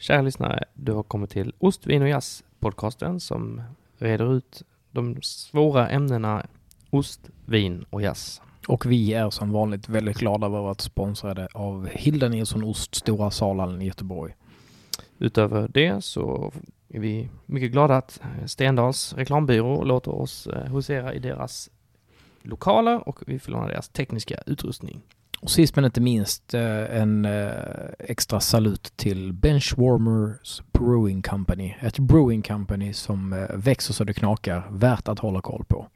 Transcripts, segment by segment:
Kära lyssnare, du har kommit till Ost, vin och jazz podcasten som reder ut de svåra ämnena ost, vin och jazz. Och vi är som vanligt väldigt glada över att sponsrade av Hilda Nilsson Ost, Stora Salhallen i Göteborg. Utöver det så är vi mycket glada att Stendals reklambyrå låter oss eh, husera i deras lokaler och vi får låna deras tekniska utrustning. Och sist men inte minst eh, en eh, extra salut till Benchwarmers Brewing Company. Ett brewing company som eh, växer så det knakar, värt att hålla koll på.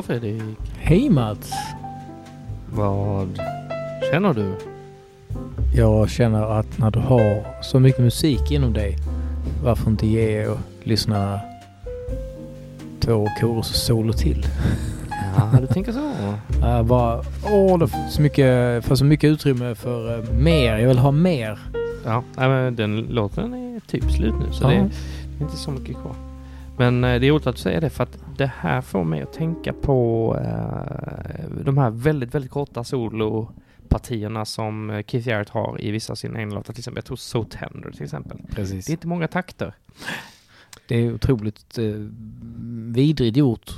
Fredrik. Hej Mats. Vad känner du? Jag känner att när du har så mycket musik inom dig, varför inte ge och lyssna två korus-solo till? Ja, du tänker så? Bara, åh, det får så mycket, får så mycket utrymme för uh, mer. Jag vill ha mer. Ja, men den låten är typ slut nu så ja. det är inte så mycket kvar. Men eh, det är roligt att du säger det för att det här får mig att tänka på eh, de här väldigt, väldigt korta solopartierna som eh, Keith Jarrett har i vissa av sina egna låtar. Till exempel, jag tror So Tender till exempel. Precis. Det är inte många takter. Det är otroligt eh, vidrigt gjort.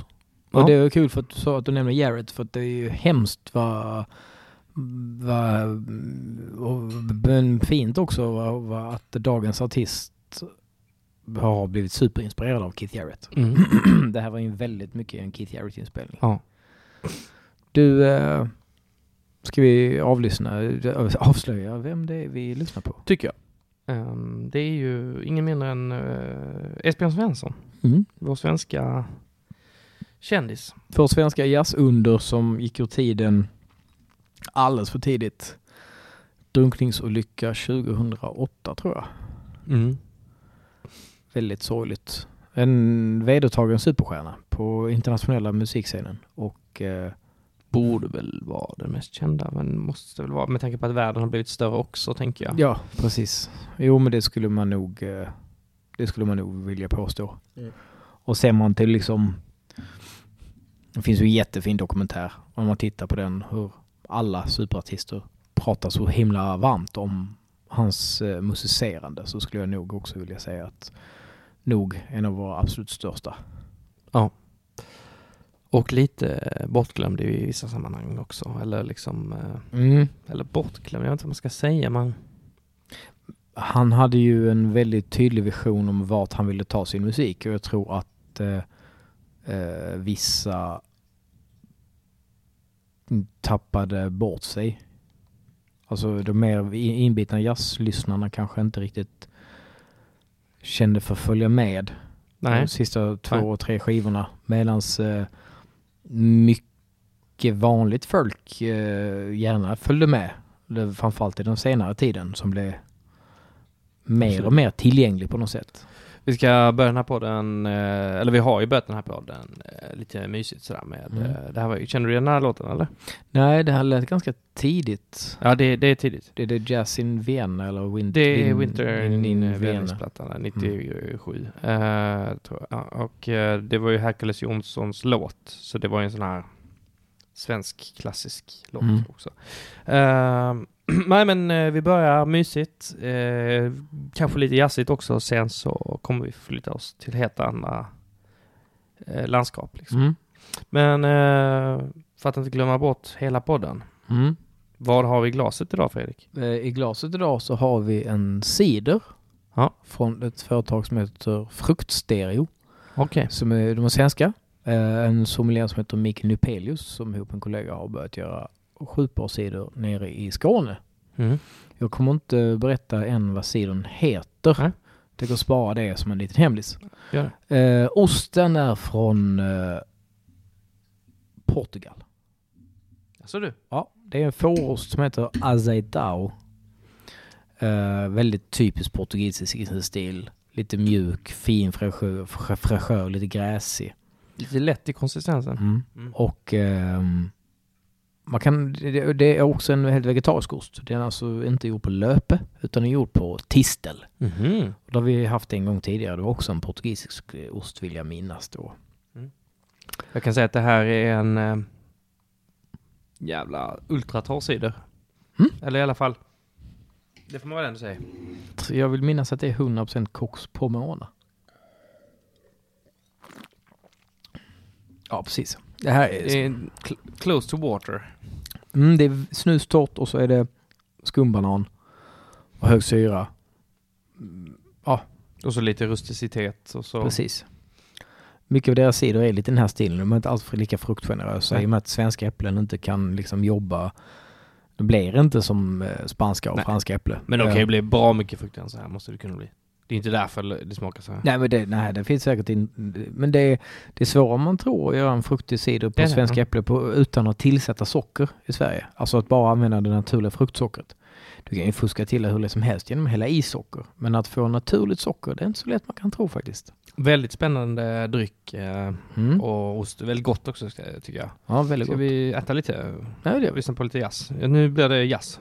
Ja. Och det är kul för att du sa att du nämner Jarrett för att det är ju hemskt vad men fint också vad, att dagens artist har blivit superinspirerad av Keith Jarrett. Mm. det här var ju väldigt mycket en Keith Jarrett-inspelning. Ja. Du, äh, ska vi avlyssna, avslöja vem det är vi lyssnar på? Tycker jag. Um, det är ju ingen mindre än uh, Esbjörn Svensson. Mm. Vår svenska kändis. Vår svenska jazzunder som gick ur tiden alldeles för tidigt. Drunkningsolycka 2008 tror jag. Mm väldigt sorgligt. En vedertagen superstjärna på internationella musikscenen och eh, borde väl vara den mest kända, men måste väl vara med tanke på att världen har blivit större också, tänker jag. Ja, precis. Jo, men det skulle man nog, eh, det skulle man nog vilja påstå. Mm. Och ser man till liksom... Det finns ju en jättefin dokumentär om man tittar på den hur alla superartister pratar så himla varmt om hans eh, musicerande så skulle jag nog också vilja säga att nog en av våra absolut största. Ja. Och lite bortglömd i vissa sammanhang också. Eller liksom... Eh, mm. Eller bortglömd, jag vet inte vad man ska säga. Man... Han hade ju en väldigt tydlig vision om vart han ville ta sin musik och jag tror att eh, eh, vissa tappade bort sig. Alltså de mer inbitna jazzlyssnarna kanske inte riktigt kände för att följa med. Nej. De sista två, Nej. tre skivorna. Medans eh, mycket vanligt folk eh, gärna följde med. Framförallt i den senare tiden som blev mer och mer tillgänglig på något sätt. Vi ska börja den här podden, eh, eller vi har ju börjat den här podden eh, lite mysigt sådär med, mm. Eh, det här var, känner du igen den här låten eller? Nej, det här lät ganska tidigt. Ja, det, det är tidigt. Det är det Jazz in Vienna eller Winter? Det är Winter in, in, in Vienna-plattan, 97 mm. uh, tror jag. Och uh, det var ju Hercules Jonssons låt, så det var ju en sån här svensk klassisk låt mm. också. Nej men eh, vi börjar mysigt, eh, kanske lite jazzigt också. Sen så kommer vi flytta oss till helt andra eh, landskap. Liksom. Mm. Men eh, för att inte glömma bort hela podden. Mm. Vad har vi i glaset idag Fredrik? Eh, I glaset idag så har vi en cider ja. från ett företag som heter Fruktstereo. Okay. Som är, de är svenska. Eh, en sommelier som heter Mikael Nypelius som ihop med en kollega har börjat göra skjutbarsidor nere i Skåne. Mm. Jag kommer inte berätta än vad sidon heter. Nej. Jag tänker spara det som en liten hemlis. Eh, osten är från eh, Portugal. Alltså du? Ja, det är en fårost som heter azeitao. Eh, väldigt typisk portugisisk stil. Lite mjuk, fin fräschör, fräschör lite gräsig. Lite lätt i konsistensen. Mm. Mm. Och ehm, man kan, det, är också en helt vegetarisk ost. Den är alltså inte gjord på löpe utan är gjord på tistel. Mm. Och det har vi haft en gång tidigare. Det var också en portugisisk ost vill jag minnas då. Mm. Jag kan säga att det här är en äh, jävla ultratorrcider. Mm. Eller i alla fall, det får man väl ändå säga. Jag vill minnas att det är 100% koks på måna. Ja, precis. Det här är, det är close to water. Mm, det är snustort och så är det skumbanan och hög syra. Ja. Och så lite rusticitet och så. Precis. Mycket av deras sidor är lite den här stilen. De är inte alls lika fruktgenerösa i och med att svenska äpplen inte kan liksom jobba det blir inte som eh, spanska och Nej. franska äpple. Men de kan ju eh. bli bra mycket fruktigare än så här måste det kunna bli. Det är inte därför det smakar så här. Nej, men det, nej, det finns säkert in, Men det, det är svårare man tror att göra en fruktig cider på svenska äpple på, utan att tillsätta socker i Sverige. Alltså att bara använda det naturliga fruktsockret. Du kan ju fuska till det hur lätt som helst genom att hälla i socker. Men att få naturligt socker, det är inte så lätt man kan tro faktiskt. Väldigt spännande dryck eh, mm. och ost. Väldigt gott också tycker jag. Ja, väldigt Ska gott. vi äta lite? Ja, det Lyssna på lite jazz. Nu blir det jazz.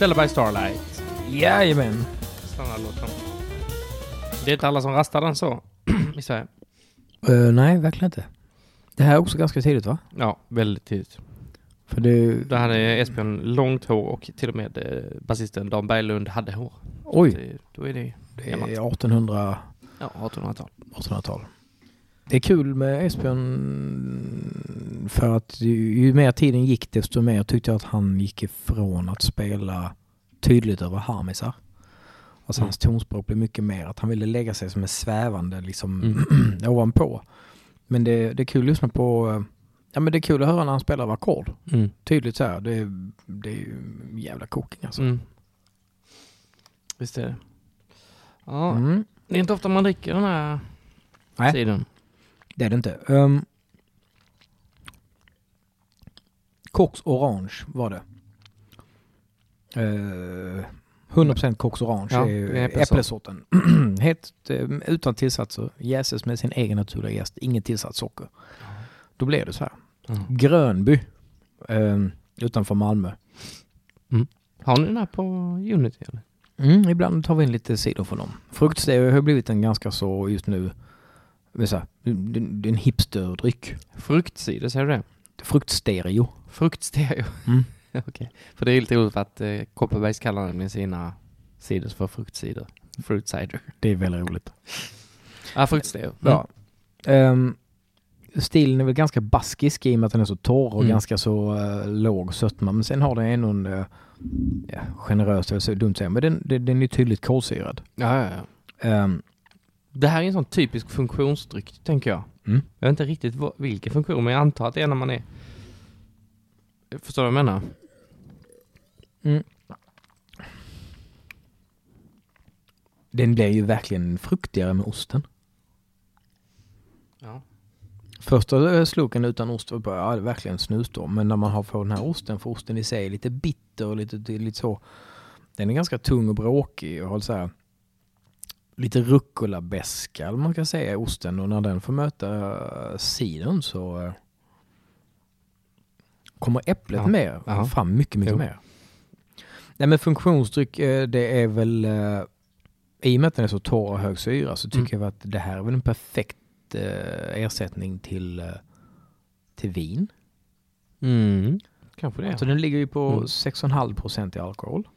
Ställa by Starlight. Jajamän. Standardlåten. Det är inte alla som rastar den så i Sverige. Uh, nej, verkligen inte. Det här är också ganska tidigt va? Ja, väldigt tidigt. För det... Där hade Esbjörn långt hår och till och med eh, basisten Dan Berglund hade hår. Oj! Det, då är det Det är 1800... Ja, 1800-tal. 1800-tal. Det är kul med Esbjörn för att ju, ju mer tiden gick desto mer tyckte jag att han gick ifrån att spela tydligt över harmisar. Alltså Mm. hans tonspråk blev mycket mer att han ville lägga sig som en svävande liksom Mm. ovanpå. Men det, det är kul att lyssna på, eh, ja men det är kul att höra när han spelar av ackord. Mm. Tydligt så här, det, är- det är ju jävla cooking alltså. Mm. Visst är det. Ja, Mm. det är inte ofta man dricker den här Nej. sidan. Det är det inte. Um, Cox Orange var det. Uh, 100% Cox Orange Ja, är äppelsorten. Helt eh, utan tillsatser. Jäses med sin egen naturliga jäst. Inget tillsatt socker. Då blir det så här. Mm. Grönby. Um, utanför Malmö. Har ni den här på Unity eller? Mm, ibland tar vi in lite cider från dem. Fruktstevia har blivit en ganska så just nu, det det är en hipsterdryck. Fruktcider, säger du det? Fruktstereo. Fruktstereo. Mm. Okej. För det är lite roligt att eh, Kopparbergs kallar nämligen sina cider för fruktcider. Fruit cider. Det är väldigt roligt. Ja, fruktstereo. Ja. Ehm, stilen är väl ganska baskisk i och med att den är så torr och Mm. ganska så uh, låg sötma. Men sen har den ändå en uh, ja, generös, är så dumt säga, men den, den, den är tydligt kolsyrad. Ja, ja, ja. Ehm, Det här är en sån typisk funktionsdryck, tänker jag. Mm. Jag vet inte riktigt vad, vilken funktion, men jag antar att det är när man är... Förstår du vad jag menar? den blir ju verkligen fruktigare med osten. Ja. Första sloken utan ost var bara, ja, det är verkligen snustorm. Men när man har fått den här osten, för osten i sig är lite bitter och lite, lite så. Den är ganska tung och bråkig och har så här lite eller man kan säga, i osten. Och när den får möta uh, cidern så eh, kommer äpplet Ja. med Ja. fram mycket, mycket Jo. mer. Nej men funktionsdryck, eh, det är väl, eh, i och med att den är så torr och hög syra så tycker Mm. jag att det här är väl en perfekt eh, ersättning till, eh, till vin. Mm. Kanske det. Så den ligger ju på Mm. 6,5 procent i alkohol.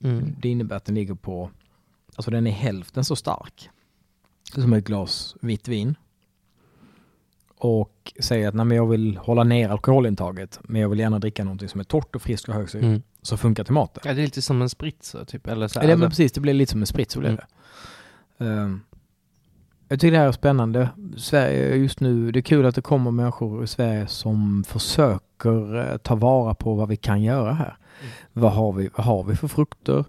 Mm. Det innebär att den ligger på, alltså den är hälften så stark som ett glas vitt vin. Och säger att nej, men jag vill hålla ner alkoholintaget men jag vill gärna dricka någonting som är torrt och friskt och hög syra. Mm. Så funkar till maten. Ja, det är lite som en spritzer typ. Eller så Ja, det, men alltså- precis, det blir lite som en sprit så blir Mm. det. Ehm, jag tycker det här är spännande. Sverige just nu, det är kul att det kommer människor i Sverige som försöker eh, ta vara på vad vi kan göra här. Mm. Vad, har vi, vad har vi för frukter?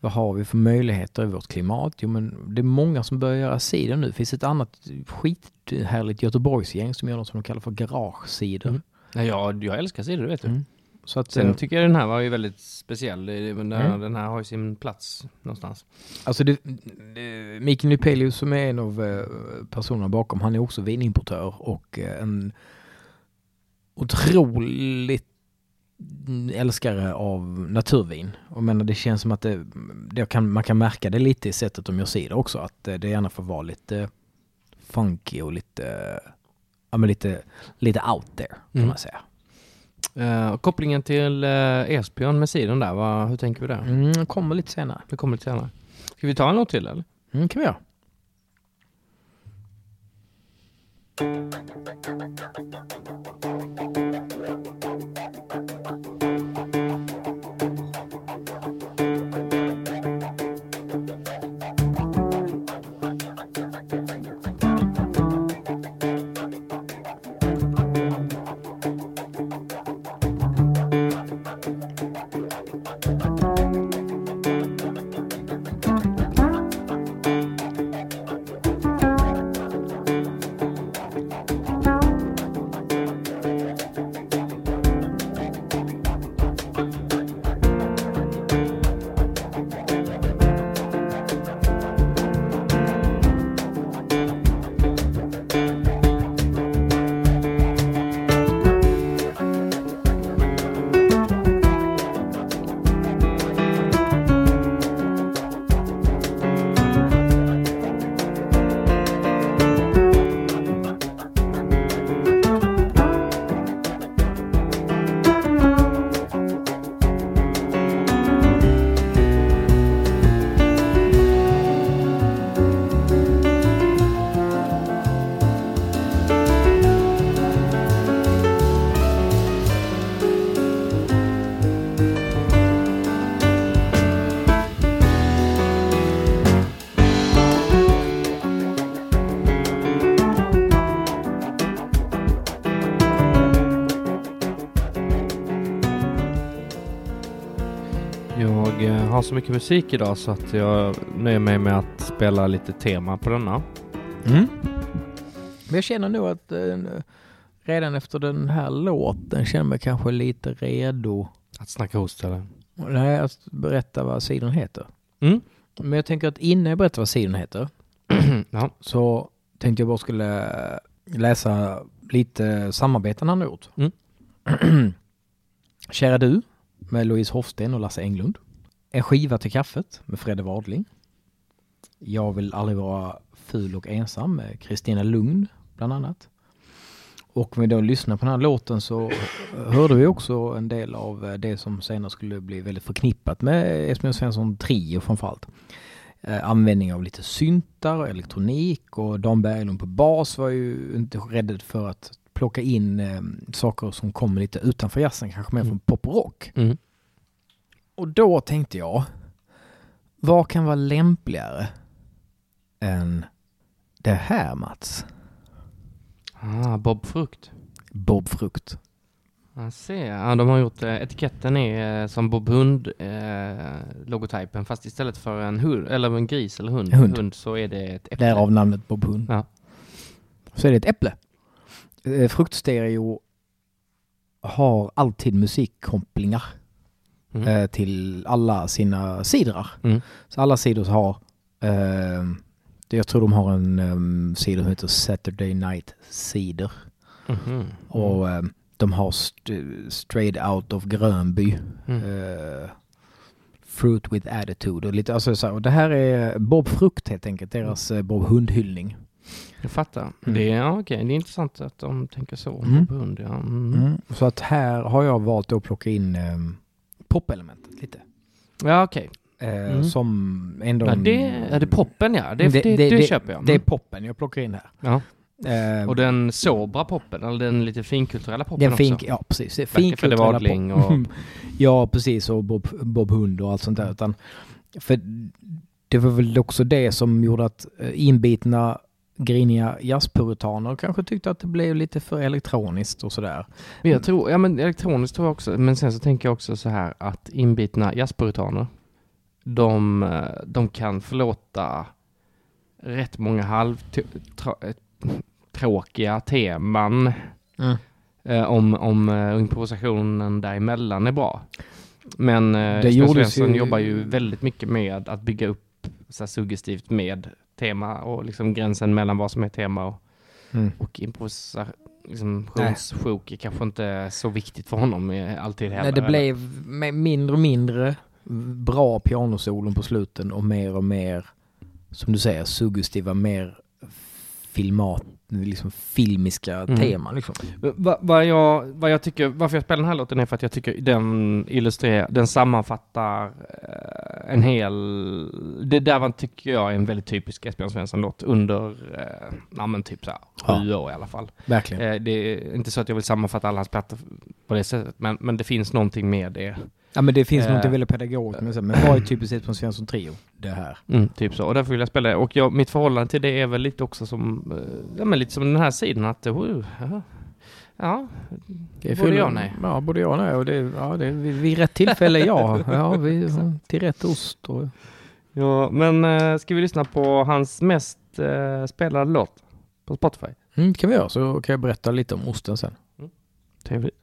Vad har vi för möjligheter i vårt klimat? Jo men det är många som börjar göra cider nu. Det finns ett annat skithärligt Göteborgsgäng som gör något som de kallar för garagecider. Mm. Ja, jag, jag älskar det vet du. Mm. Så att, Sen eh, tycker jag den här var ju väldigt speciell. Den här, Mm. den här har ju sin plats någonstans. Alltså det, det, Mikael Nypelius som är en av eh, personerna bakom, han är också vinimportör och eh, en otroligt älskare av naturvin. Och menar, det känns som att det, det kan, man kan märka det lite i sättet de gör cider också, att eh, det gärna får vara lite funky och lite, ja men lite, lite out there kan Mm. man säga. Uh, kopplingen till uh, Esbjörn med cidern där, vad, hur tänker vi där? Mm, kommer lite senare. Det kommer lite senare. Ska vi ta en låt till eller? Mm, kan vi göra. thank you har så mycket musik idag så att jag nöjer mig med att spela lite tema på denna. Mm. Men jag känner nog att eh, redan efter den här låten känner mig kanske lite redo. Att snacka host eller? Nej, att berätta vad sidan heter. Mm. Men jag tänker att innan jag berättar vad sidan heter ja. så tänkte jag bara skulle läsa lite samarbeten han har gjort. Mm. Kära du med Louise Hofsten och Lasse Englund. En skiva till kaffet med Fredde Wadling. Jag vill aldrig vara ful och ensam med Kristina Lugn bland annat. Och om vi då lyssnar på den här låten så hörde vi också en del av det som senare skulle bli väldigt förknippat med Esbjörn Svensson Trio framförallt. Eh, användning av lite syntar och elektronik och Dan Berglund på bas var ju inte rädd för att plocka in eh, saker som kommer lite utanför jazzen, kanske mer mm. från pop och rock. Mm. Och då tänkte jag, vad kan vara lämpligare än det här Mats? Ah, Bob Frukt. Bob Frukt. Jag ser. Ja, de har gjort eh, etiketten är eh, som Bob Hund eh, logotypen fast istället för en hund eller en gris eller hund, hund. hund så är det ett äpple. Därav namnet Bob Hund. Ja. Så är det ett äpple. Eh, fruktstereo har alltid musikkopplingar mm. eh, till alla sina sidor. Mm. Så alla sidor har eh, jag tror de har en um, sida som heter Saturday Night Cider. Mm. Och um, de har st Straight Out of Grönby. Mm. Uh, fruit with attitude och lite, alltså så, och det här är Bob Frukt helt enkelt, deras Bob Hundhyllning. Jag fattar. Mm. Det, är, ja, okay. det är intressant att de tänker så. Mm. Hund, ja. Mm. mm. Så att här har jag valt att plocka in um, popelementet lite. Ja, okej. Okay. Eh, mm. Som ändå... Ja, det, är det poppen ja. Det, det, det, det, köper jag. Det är mm. poppen jag plockar in här. Ja. Uh, och den sobra poppen, eller den lite finkulturella poppen den fin, också? Ja, precis. Finkulturella poppen. Och... ja, precis. Och Bob, Bob Hund och allt sånt där. Utan, för det var väl också det som gjorde att eh, inbitna griniga jazzpuritaner kanske tyckte att det blev lite för elektroniskt och sådär. Jag tror, ja men elektroniskt tror jag också, men sen så tänker jag också så här att inbitna jazzpuritaner de, de kan förlåta rätt många halvtråkiga teman mm. eh, om, om uh, improvisationen däremellan är bra. Men det Svensson ju... jobbar ju väldigt mycket med att bygga upp så suggestivt med tema och liksom gränsen mellan vad som är tema och, mm. och improvisation. Liksom, är kanske inte så viktigt för honom alltid heller. Nej, det blev mindre och mindre bra pianosolon på sluten och mer och mer, som du säger, suggestiva, mer filmat, liksom filmiska mm. teman. Liksom. Vad va jag, vad jag tycker, varför jag spelar den här låten är för att jag tycker den illustrerar, den sammanfattar eh, en hel, det där var, tycker jag är en väldigt typisk Esbjörn Svensson-låt under, eh, ja men typ såhär sju ja. år i alla fall. Verkligen. Eh, det är inte så att jag vill sammanfatta alla hans plattor på det sättet, men, men det finns någonting med det Ja men det finns eh, något väldigt pedagogiskt med det. Men vad är typiskt sett på en Svensson Trio? Det här. Mm, typ så. Och därför vill jag spela det. Och jag, mitt förhållande till det är väl lite också som, eh, ja men lite som den här sidan att, uh, ja, det både jag nej. Ja, både jag nej. Och det, ja, det, vid, vid rätt tillfälle ja. ja, vi, till rätt ost. Och... Ja, men uh, ska vi lyssna på hans mest uh, spelade låt på Spotify? Mm, kan vi göra. Så kan jag berätta lite om osten sen. Mm. Trevligt.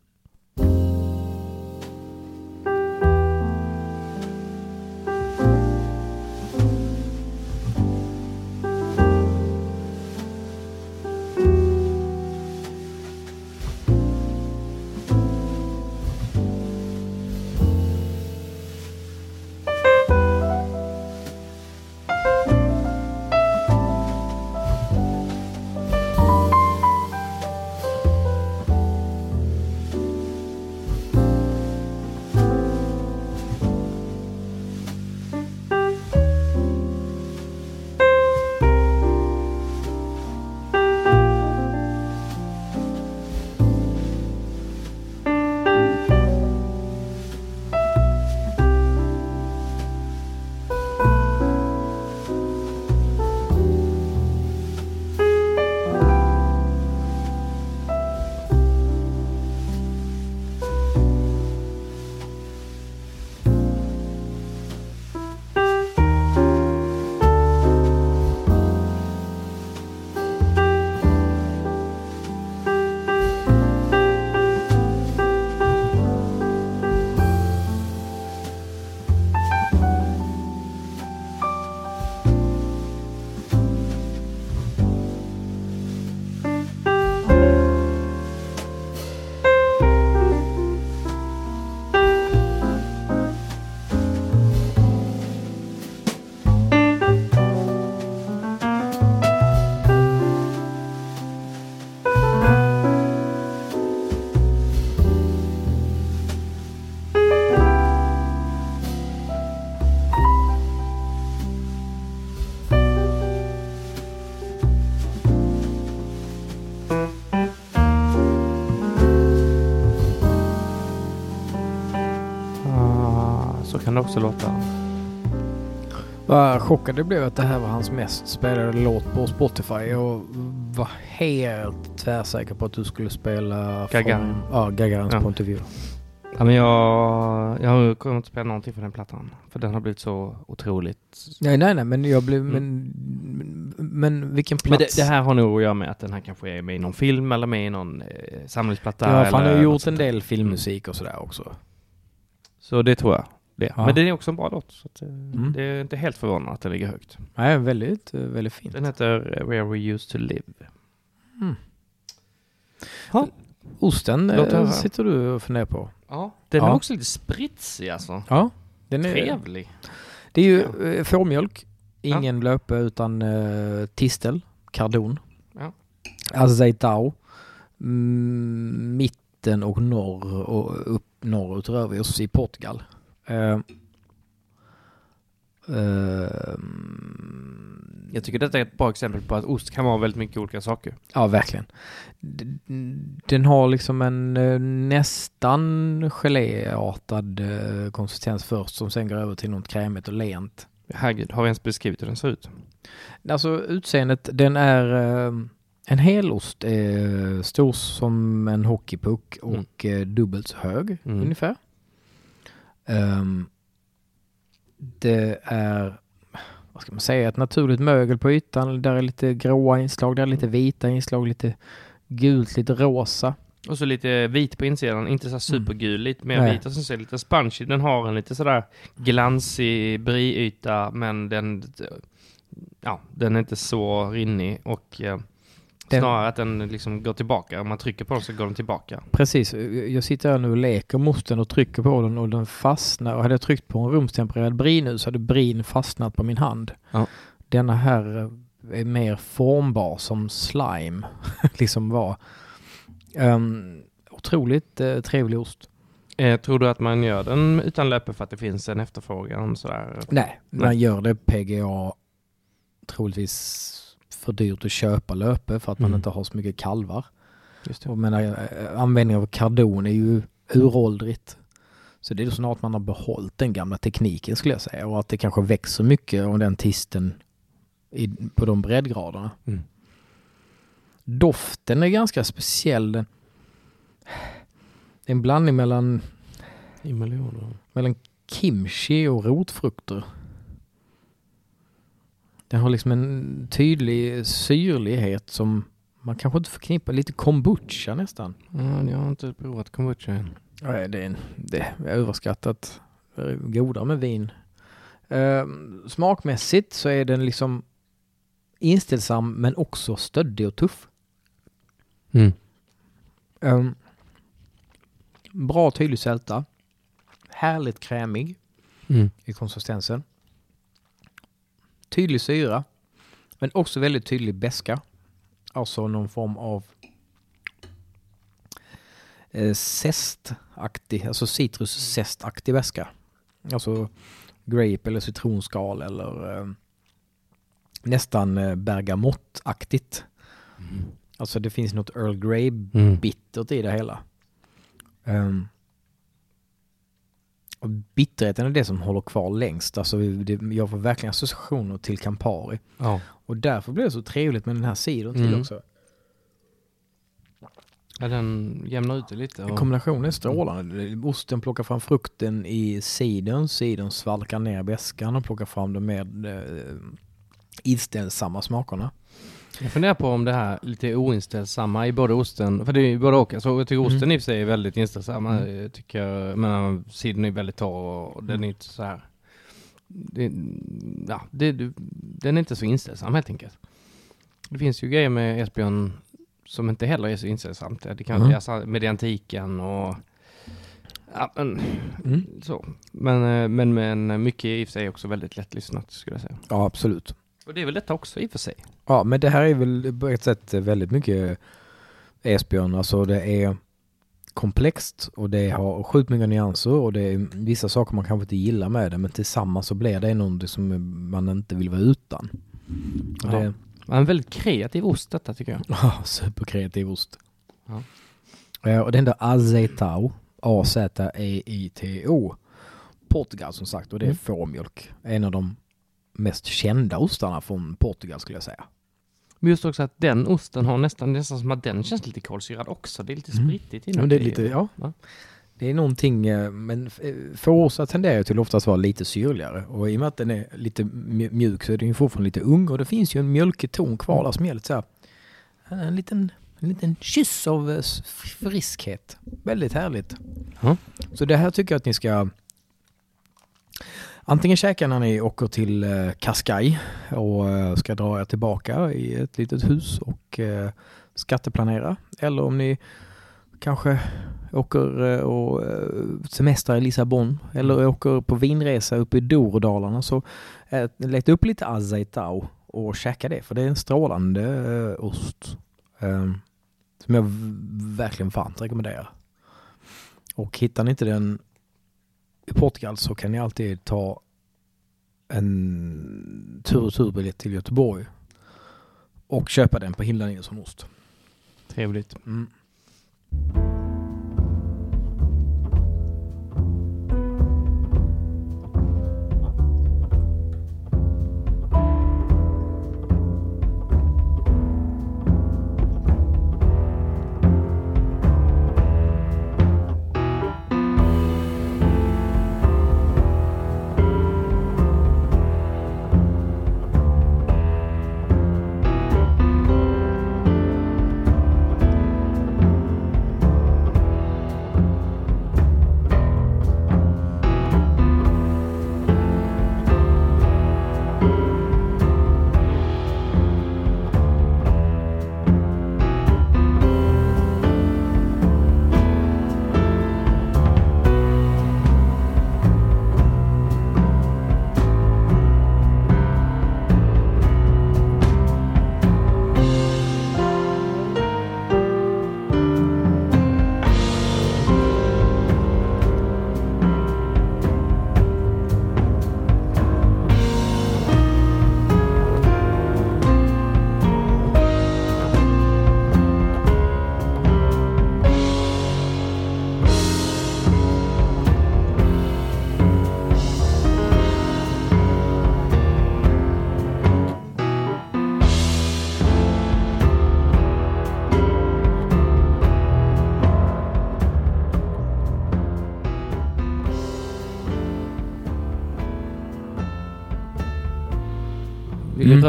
Kan det också låta. Vad chockad det blev att det här var hans mest spelade låt på Spotify och var helt tvärsäker på att du skulle spela Gagarin. Från, ja, Gagarins Ja. Point of View. Ja, men jag, jag kommer inte spela någonting för den plattan. För den har blivit så otroligt... Nej, nej, nej, men jag blev, Mm. men, men vilken Men plats? det, det här har nog att göra med att den här kanske är med i någon film eller med i någon eh, samlingsplatta. ja, för han har gjort en del filmmusik och sådär också. Så det tror jag. Det. Ja. Men det är också en bra låt. Så att, eh, Mm. Det är inte helt förvånande att den ligger högt. Nej, väldigt, eh, väldigt fint. Den heter eh, Where We Used To Live. Mm. Ja. Osten höra. sitter du och funderar på. Ja. Den Ja. är också lite spritsig alltså. Ja, den är, Trevlig. det är ju eh, fårmjölk, ingen löpe utan eh, tistel, kardon, Ja. azeitao, mm, mitten och norr och upp norrut rör vi oss i Portugal. Eh, Jag tycker detta är ett bra exempel på att ost kan vara väldigt mycket olika saker. Ja, verkligen. Den har liksom en eh, nästan geléartad eh, konsistens först som sen går över till något krämigt och lent. Herregud, har vi ens beskrivit hur den ser ut? Alltså utseendet, den är en helost, stor som en hockeypuck Mm. och eh, dubbelt så hög Mm. ungefär. Ehm, det är, vad ska man säga, ett naturligt mögel på ytan. Där är lite gråa inslag, där är lite vita inslag, lite gult, lite rosa. Och så lite vit på insidan, inte så här supergul, lite mer Mm. Nej. vit och sen så är lite spongy. Den har en lite sådär glansig briyta men den, ja, den är inte så rinnig och eh, Den- snarare att den liksom går tillbaka. Om man trycker på den så går den tillbaka. Precis, jag sitter här nu och leker med osten och trycker på den och den fastnar. Och hade jag tryckt på en rumstempererad brin nu så hade brin fastnat på min hand. Ja. Denna här eh, är mer formbar som slime, liksom var. Um, otroligt eh, trevlig ost. Eh, tror du att man gör den utan löpe för att det finns en efterfrågan sådär? Nej, Nej. man gör det PGA troligtvis för dyrt att köpa löpe för att man Mm. inte har så mycket kalvar. Just det. Jag menar, eh, användning av kardon är ju uråldrigt. Så det är snart man har behållit den gamla tekniken skulle jag säga och att det kanske växer mycket av den tisten i, på de breddgraderna. Mm. Doften är ganska speciell. Den, det är en blandning mellan, och mellan kimchi och rotfrukter. Den har liksom en tydlig syrlighet som man kanske inte förknippar, lite kombucha nästan. Ja, jag har inte provat kombucha än. Nej, det är, en- det är överskattat. Det är godare med vin. Ehm, smakmässigt så är den liksom inställsam men också stöddig och tuff. Mm. Ehm, bra tydlig sälta. Härligt krämig Mm. i konsistensen. Tydlig syra. Men också väldigt tydlig beska. Alltså någon form av eh, zestaktig, alltså citruszestaktig väska. Alltså grape eller citronskal eller eh, nästan eh, bergamottaktigt. Alltså det finns något Earl Grey Mm. bittert i det hela. Um, och bitterheten är det som håller kvar längst. Alltså det, jag får verkligen associationer till Campari. Ja. Och därför blir det så trevligt med den här cidern till Mm. också. ja, den jämnar ut det lite. Och... Kombinationen är strålande. Osten plockar fram frukten i cidern, cidern svalkar ner beskan och plockar fram de mer eh, inställsamma smakerna. Jag funderar på om det här lite oinställsamma i både osten, för det är ju både och. Alltså, jag tycker Mm. osten i och för sig är väldigt inställsam. Mm. Jag tycker, men sidon är väldigt torr och den Mm. är inte så här. Det, ja, det, den är inte så inställsam helt enkelt. Det finns ju grejer med Esbjörn som inte heller är så inställsamt. Det kan Mm. läsa mediantiken och ja, men, Mm. så. Men, eh, men, men mycket i och för sig också väldigt lättlyssnat skulle jag säga. Ja, absolut. Och det är väl detta också i och för sig. Ja, men det här är väl på ett sätt väldigt mycket Esbjörn. Alltså det är komplext och det har sjukt mycket nyanser och det är vissa saker man kanske inte gillar med det men tillsammans så blir det något som man inte vill vara utan. Och Ja. det, En väldigt kreativ ost detta tycker jag. Ja, superkreativ ost. Ja. Eh, Och den där Azeitao, A-Z-E-I-T-O. Portugal som sagt och det är mm. fårmjölk. En av de mest kända ostarna från Portugal skulle jag säga. Men just också att den osten har nästan, nästan som att den känns lite kolsyrad också. Det är lite mm. spritigt inuti. Det är lite, ja. ja. Det är någonting, eh, men fårostar tenderar till oftast vara lite syrligare och i och med att den är lite mjuk så är den ju fortfarande lite ung och det finns ju en mjölkig ton kvar där som är lite så här, en liten, en liten kyss av eh, friskhet. Väldigt härligt. Mm. Så det här tycker jag att ni ska antingen käka när ni åker till eh, Cascais och ska dra er tillbaka i ett litet hus och skatteplanera eller om ni kanske åker eh, och eh, semestrar i Lissabon eller mm. åker på vinresa uppe i Dordalarna så leta upp lite azeitao och käka det för det är en strålande ost. Äh, som jag verkligen varmt rekommenderar. Och hittar ni inte den i Portugal så kan ni alltid ta en tur och turbiljett till Göteborg och köpa den på Hilda Nilsson Ost. Trevligt. Mm.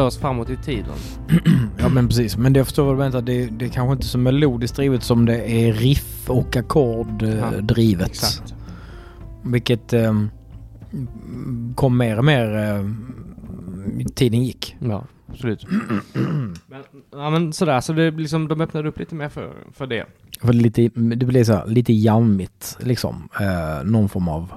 Oss framåt i tiden. ja men precis, men det jag förstår vad du menar. Det, det är kanske inte så melodiskt drivet som det är riff och ackord eh, ja. Vilket eh, kom mer och mer eh, tiden gick. Ja, absolut. men, ja men sådär, så det liksom, de öppnade upp lite mer för, för det. För det, lite, det blev så här, lite jammigt liksom. Eh, någon form av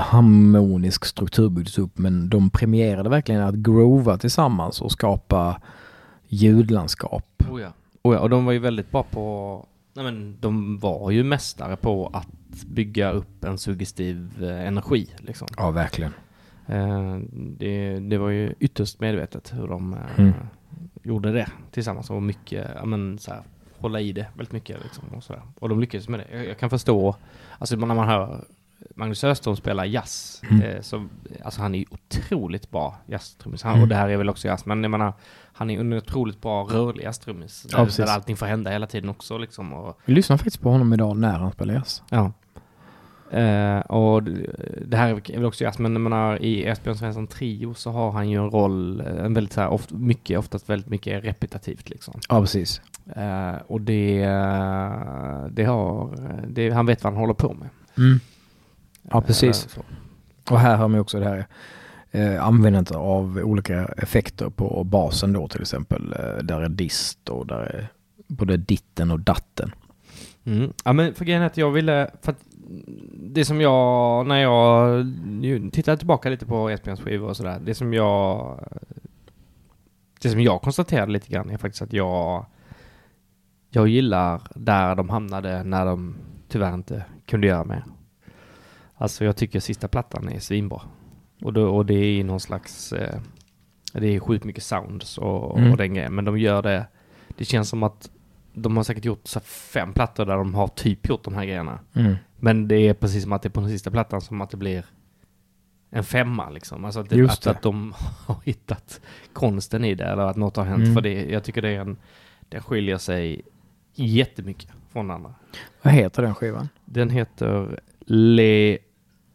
harmonisk struktur byggdes upp men de premierade verkligen att grova tillsammans och skapa ljudlandskap. Oh ja. Oh ja, och de var ju väldigt bra på, nej men de var ju mästare på att bygga upp en suggestiv eh, energi liksom. Ja, verkligen. Eh, det, det var ju ytterst medvetet hur de eh, mm. gjorde det tillsammans och mycket, ja men så här, hålla i det väldigt mycket liksom och sådär. Och de lyckades med det. Jag, jag kan förstå, alltså när man hör Magnus Öström spelar jazz. Mm. Eh, så, alltså han är ju otroligt bra jazztrummis. Mm. Och det här är väl också jazz, men jag menar, han är en otroligt bra rörlig jazztrummis. Där, ja, där allting får hända hela tiden också liksom. Och, Vi lyssnar faktiskt på honom idag när han spelar jazz. Ja. Eh, och det här är väl också jazz, men jag menar, i Esbjörn Svensson Trio så har han ju en roll, en väldigt så här, oft, mycket, oftast väldigt mycket repetitivt liksom. Ja, precis. Eh, och det, det har, det, han vet vad han håller på med. Mm. Ja, precis. Och här har man också det här eh, användandet av olika effekter på basen då till exempel. Eh, där är dist och där är både ditten och datten. Mm. Ja men för grejen är att jag ville, för att det som jag, när jag tittar tillbaka lite på Esbjörns skivor och sådär, det som jag det som jag konstaterade lite grann är faktiskt att jag jag gillar där de hamnade när de tyvärr inte kunde göra mer. Alltså jag tycker sista plattan är svinbra. Och, då, och det är någon slags, eh, det är sjukt mycket sounds och, mm. och den grejen. Men de gör det, det känns som att de har säkert gjort så fem plattor där de har typ gjort de här grejerna. Mm. Men det är precis som att det är på den sista plattan som att det blir en femma liksom. Alltså att, det, att, att, de har hittat konsten i det eller att något har hänt. Mm. För det, jag tycker det är en, den skiljer sig jättemycket från andra. Vad heter den skivan? Den heter Le...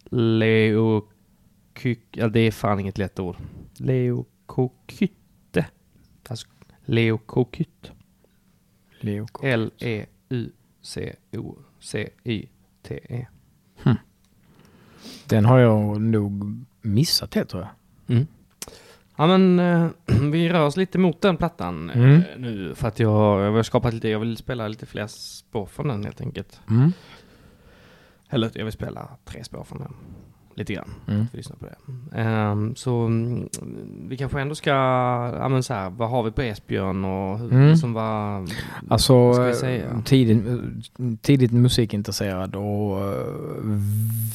Leo... Kyk, ja, det är fan inget lätt ord. Leo Kokytte. Alltså Leo Kokytt. Leo L-E-U-C-O-C-Y-T-E. Hm. Den har jag nog missat helt tror jag. Mm. Ja men äh, vi rör oss lite mot den plattan äh, mm. nu för att jag, jag har skapat lite, jag vill spela lite fler spår från den helt enkelt. Mm. Eller jag vill spela tre spår från den. Lite grann. Mm. Lyssna på det. Um, så um, vi kanske ändå ska, ja men så här, vad har vi på Esbjörn och hur, mm. som var, Alltså tidigt, tidigt musikintresserad och uh,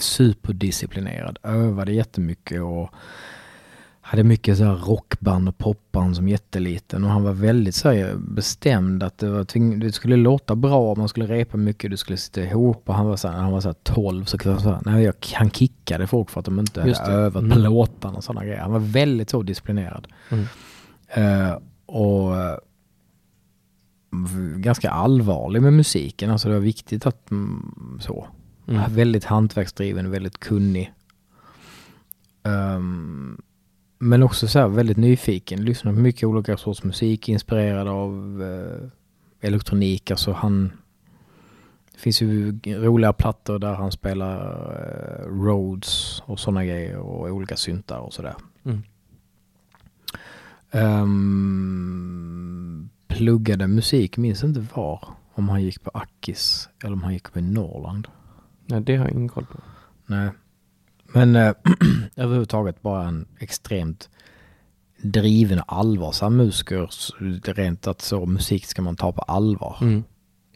superdisciplinerad. Övade jättemycket och hade mycket så här rockband och popband som jätteliten och han var väldigt så här bestämd att det, var, det skulle låta bra, man skulle repa mycket, du skulle sitta ihop och han var så här, han var så här 12 så, så här, nej, jag, han kickade folk för att de inte hade övat mm. plåtarna och sådana grejer. Han var väldigt så disciplinerad. Mm. Uh, och uh, ganska allvarlig med musiken, alltså det var viktigt att mm, så. Mm. Väldigt hantverksdriven, väldigt kunnig. Um, men också så väldigt nyfiken. Lyssnar på mycket olika sorts musik. Inspirerad av eh, elektronik. Alltså han... Det finns ju roliga plattor där han spelar eh, Rhodes och sådana grejer. Och olika syntar och sådär. Mm. Um, pluggade musik, minns inte var. Om han gick på Akis eller om han gick på Norrland. Nej, det har jag ingen koll på. Nej. Men äh, överhuvudtaget bara en extremt driven och allvarsam musiker. Rent att så musik ska man ta på allvar. Mm.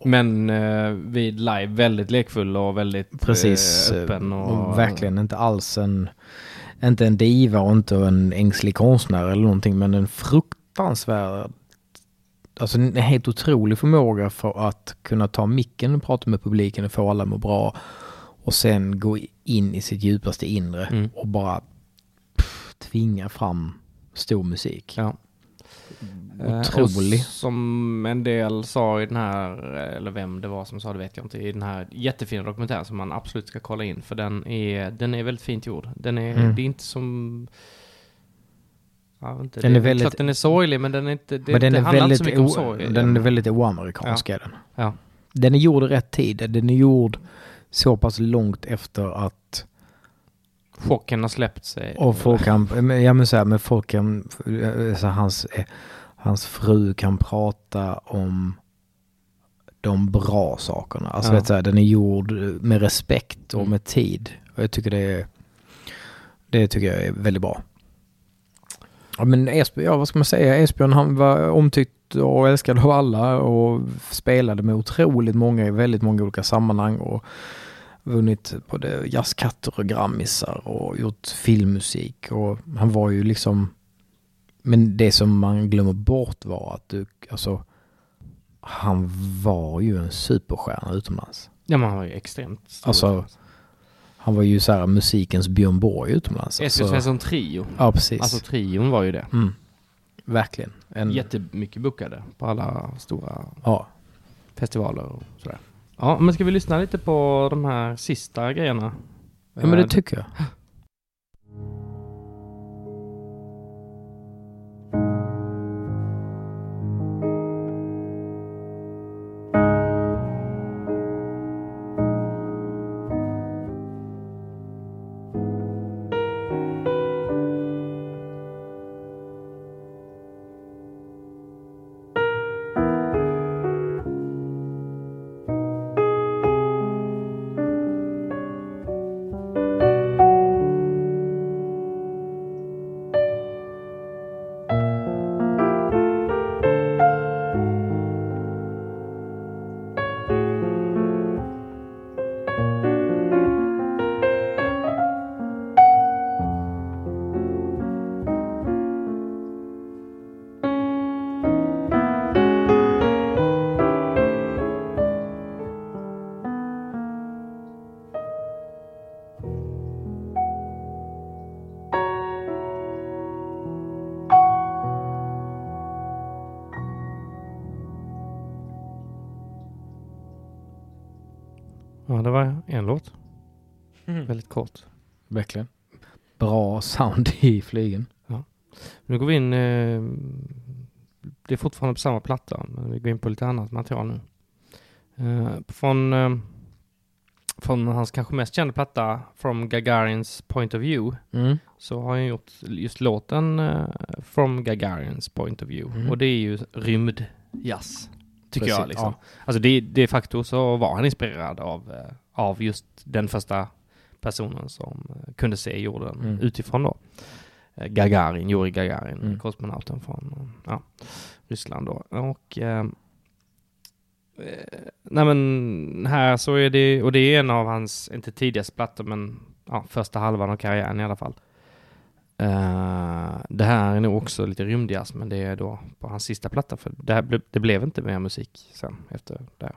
Men eh, vid live väldigt lekfull och väldigt eh, Precis, eh, öppen. Och... och... Verkligen inte alls en, inte en diva och inte en ängslig konstnär eller någonting men en fruktansvärd, alltså en helt otrolig förmåga för att kunna ta micken och prata med publiken och få alla att må bra och sen gå in i sitt djupaste inre mm. och bara pff, tvinga fram stor musik. Ja. Otrolig. Eh, som en del sa i den här, eller vem det var som sa det vet jag inte, i den här jättefina dokumentären som man absolut ska kolla in för den är, den är väldigt fint gjord. Den är, mm. det är inte som Ja, inte, den det, är väldigt, klart den är sorglig men den är inte, det, men den är handlar inte så mycket om sorg. Den är väldigt oamerikansk ja. den. Ja. Den är gjord i rätt tid. Den är gjord så pass långt efter att chocken har släppt sig. Och folk kan, ja men så här, men folk kan, så hans, hans fru kan prata om de bra sakerna. Alltså ja. vet så den är gjord med respekt och mm. med tid. Och jag tycker det är, det tycker jag är väldigt bra. Ja men Esbjörn, ja vad ska man säga, Esbjörn han var omtyckt och älskad av alla och spelade med otroligt många i väldigt många olika sammanhang och vunnit både jazzkatter och grammisar och gjort filmmusik och han var ju liksom men det som man glömmer bort var att du, alltså han var ju en superstjärna utomlands. Ja men han var ju extremt stor. Alltså han var ju så här musikens Björn Borg utomlands. Alltså, Svensson Trio. Ja precis. Alltså trion var ju det. Mm. Verkligen. En... Jättemycket bokade på alla stora ja. festivaler och sådär. Ja, men ska vi lyssna lite på de här sista grejerna? Ja, men det tycker jag. Väldigt kort. Verkligen. Bra sound i flygen. Ja. Nu går vi in, eh, det är fortfarande på samma platta, men vi går in på lite annat material nu. Eh, från, eh, från hans kanske mest kända platta, From Gagarins Point of View, mm. så har han gjort just låten From Gagarins Point of View. Mm. Och det är ju rymdjazz, tycker Precis, jag. Liksom. Ja. Alltså det, de facto så var han inspirerad av, av just den första personen som uh, kunde se jorden mm. utifrån då. Gagarin, Jurij Gagarin, mm. kosmonauten från ja, Ryssland då. Och Eh, nej men här så är det, och det är en av hans, inte tidigaste plattor men ja, första halvan av karriären i alla fall. Uh, det här är nog också lite rymdjazz men det är då på hans sista platta för det, här, det blev inte mer musik sen efter det.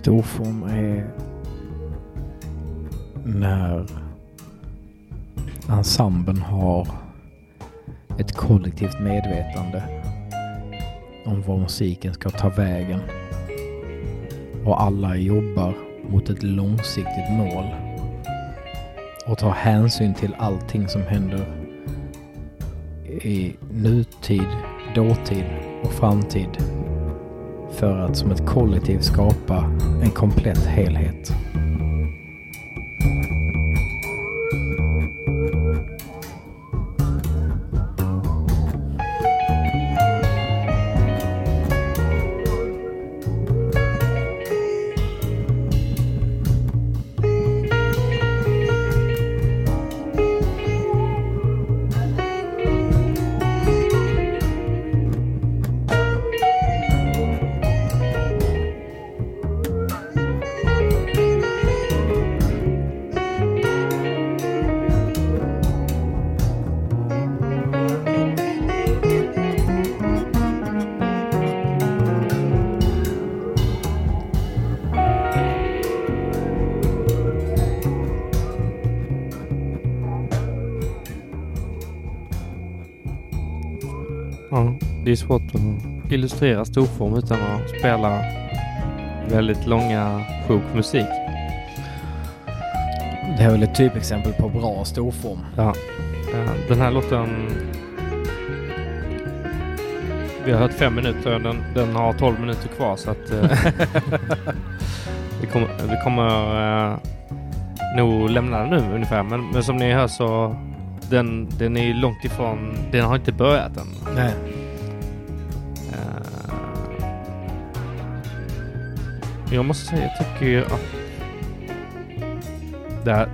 Storform är när ensemblen har ett kollektivt medvetande om var musiken ska ta vägen. Och alla jobbar mot ett långsiktigt mål. Och tar hänsyn till allting som händer i nutid, dåtid och framtid för att som ett kollektiv skapa en komplett helhet. Illustrera storform utan att spela väldigt långa sjok musik. Det här är väl ett typexempel på bra storform. Ja. Den här låten... Vi har hört fem minuter. Den, den har tolv minuter kvar så att... Eh, vi kommer, vi kommer uh, nog lämna den nu ungefär. Men, men som ni hör så... Den, den är långt ifrån... Den har inte börjat än. Nej. Jag måste säga, jag tycker ju att det,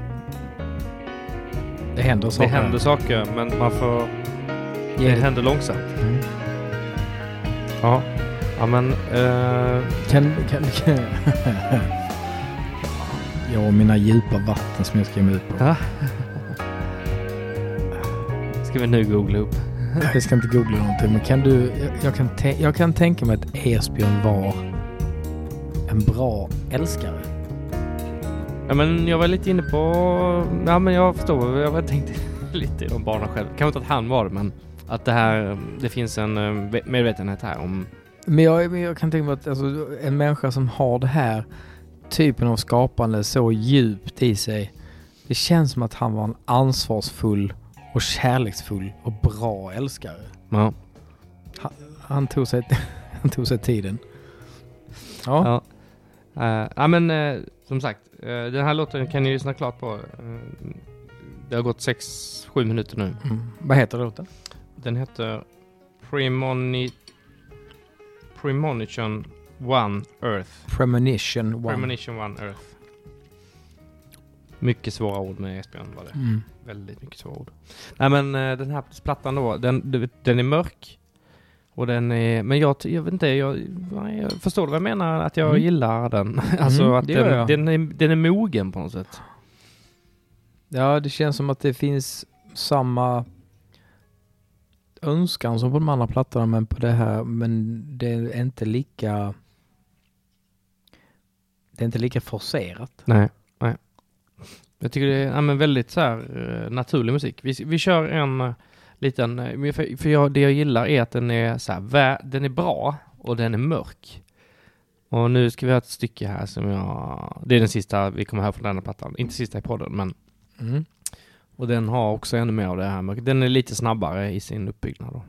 det händer saker. Det händer saker, men man får... Det händer långsamt. Mm. Ja. Ja, men... Uh... Kan... kan, kan jag och mina djupa vatten som jag ska ge mig ut på. Ska vi nu googla upp? jag ska inte googla någonting, men kan du... Jag, jag kan, jag kan tänka mig att Esbjörn var en bra älskare. Ja, men jag var lite inne på... Ja, men jag förstår. Jag tänkte lite i de banorna själv. Kanske inte att han var det, men att det här... Det finns en uh, medvetenhet här om... Men jag, men jag kan tänka mig att alltså, en människa som har det här typen av skapande så djupt i sig. Det känns som att han var en ansvarsfull och kärleksfull och bra älskare. Ja. Han, han tog, sig, han tog sig tiden. Ja. ja. Uh, ja men uh, som sagt, uh, den här låten kan ni lyssna klart på. det har gått 6-7 minuter nu. Mm. Vad heter låten? Den heter Premoni Premonition One Earth. Premonition One. Premonition One Earth. Mycket svåra ord med Esbjörn var det. Mm. Väldigt mycket svåra ord. Nej men den här plattan då, den, den är mörk. Och den är, men jag, jag vet inte, jag, jag förstår du vad jag menar? Att jag mm. gillar den. alltså mm, att den, den, är, den är mogen på något sätt. Ja, det känns som att det finns samma önskan som på de andra plattorna men på det här, men det är inte lika det är inte lika forcerat. Nej, nej. Jag tycker det är ja, men väldigt så här, eh, naturlig musik. Vi, vi kör en liten, eh, för, för jag, det jag gillar är att den är så här, den är bra och den är mörk. Och nu ska vi ha ett stycke här som jag, det är den sista vi kommer höra från denna plattan, inte sista i podden men mm. Och den har också ännu mer av det här mörkt. Den är lite snabbare i sin uppbyggnad då.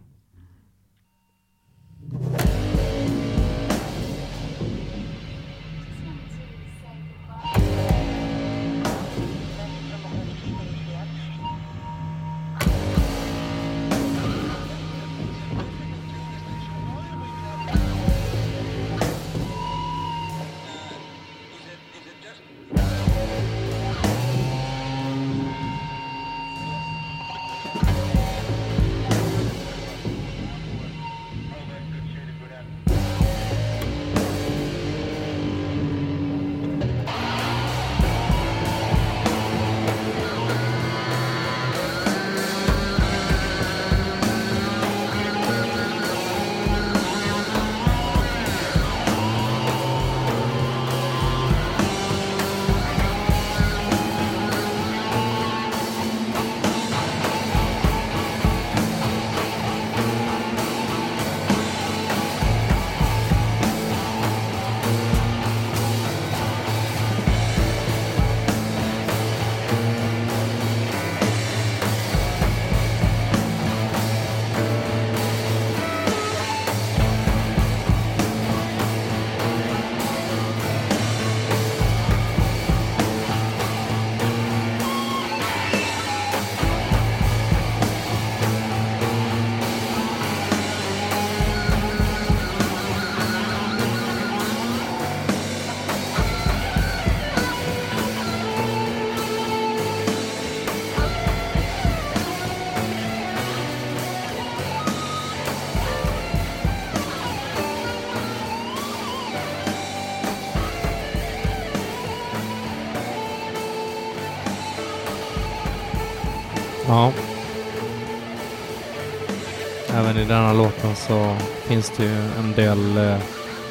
Denna låten så finns det ju en del eh,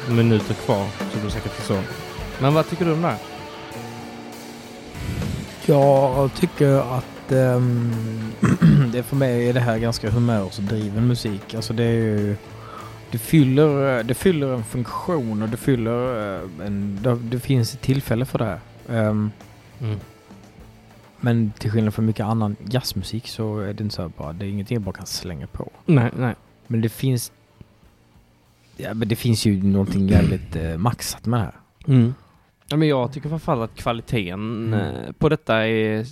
minuter kvar som du säkert förstår. Men vad tycker du om det här? Jag tycker att um, det för mig är det här ganska humörsdriven musik. Alltså det är ju det fyller, det fyller en funktion och det fyller eh, en... Det, finns ett tillfälle för det. Um, mm. Men till skillnad från mycket annan jazzmusik så är det inte så här bara, det är ingenting jag bara kan slänga på. Nej, nej. Men det finns... Ja, men det finns ju någonting jävligt eh, maxat med det här. Mm. Ja, men jag tycker fall att kvaliteten mm. Eh, på detta är,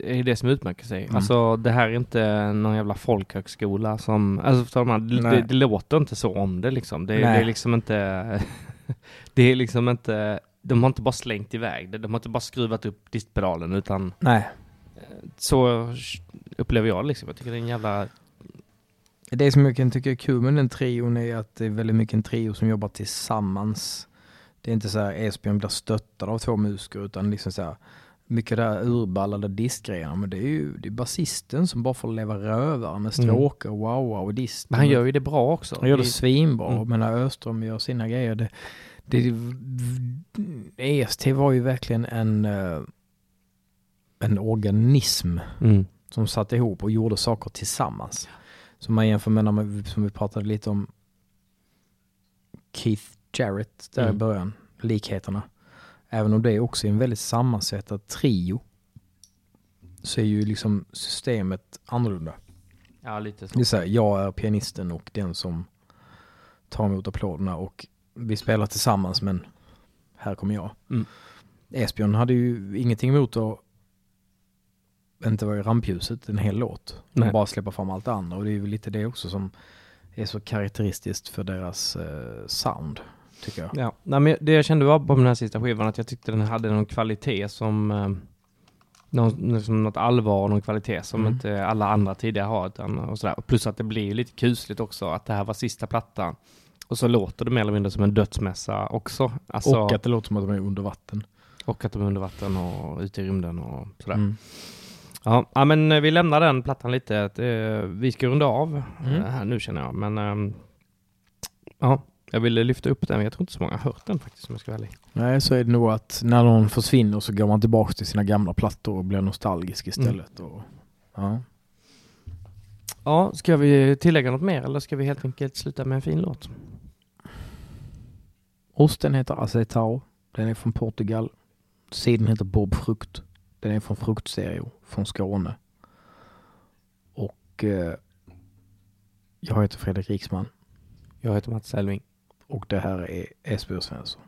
är det som utmärker sig. Mm. Alltså det här är inte någon jävla folkhögskola som, alltså man, det, det, låter inte så om det liksom. Det, det är liksom inte, det är liksom inte, de har inte bara slängt iväg det, de har inte bara skruvat upp distpedalen utan Nej. Så upplever jag liksom. Jag tycker det är en jävla det som jag kan tycka är kul med den trion är att det är väldigt mycket en trio som jobbar tillsammans. Det är inte så här Esbjörn blir stöttad av två musiker utan liksom så här mycket där urballade diskgrejerna. Men det är ju det är basisten som bara får leva rövare med mm. stråkar och wow och dist. Men han gör ju det bra också. Han gör det svinbra. Mm. Men när Öström gör sina grejer. Det, det, EST var ju verkligen en, eh, en organism mm. som satt ihop och gjorde saker tillsammans. Som man jämför med när man, som vi pratade lite om Keith Jarrett där mm. i början, likheterna. Även om det också är en väldigt sammansättad trio så är ju liksom systemet annorlunda. Ja, lite så. Det är så här, jag är pianisten och den som tar emot applåderna och vi spelar tillsammans men här kommer jag. Mm. Esbjörn hade ju ingenting emot att inte vara i rampljuset en hel låt. Nej. bara släppa fram allt andra och det är ju lite det också som är så karaktäristiskt för deras eh, sound tycker jag. Ja, Nej, men det jag kände var på den här sista skivan att jag tyckte den hade någon kvalitet som eh, någon, liksom något allvar och någon kvalitet som mm. inte alla andra tidigare har. Utan, och sådär. Plus att det blir lite kusligt också att det här var sista plattan. Och så låter det mer eller mindre som en dödsmässa också. Alltså, och att det låter som att de är under vatten. Och att de är under vatten och ute i rymden och sådär. Mm. Ja, ja, men eh, vi lämnar den plattan lite. Eh, vi ska runda av mm. här nu känner jag. Men eh, ja, jag ville lyfta upp den, men jag tror inte så många har hört den faktiskt om jag ska vara ärlig. Nej, så är det nog att när någon försvinner så går man tillbaka till sina gamla plattor och blir nostalgisk istället. Mm. Och, ja. ja, ska vi tillägga något mer eller ska vi helt enkelt sluta med en fin låt? Osten heter Acetao. Den är från Portugal. Sidan heter Bob Frukt. Den är från Fruktstereo från Skåne. Och eh, jag heter Fredrik Riksman. Jag heter Mats Elving. Och det här är Esbjörn Svensson.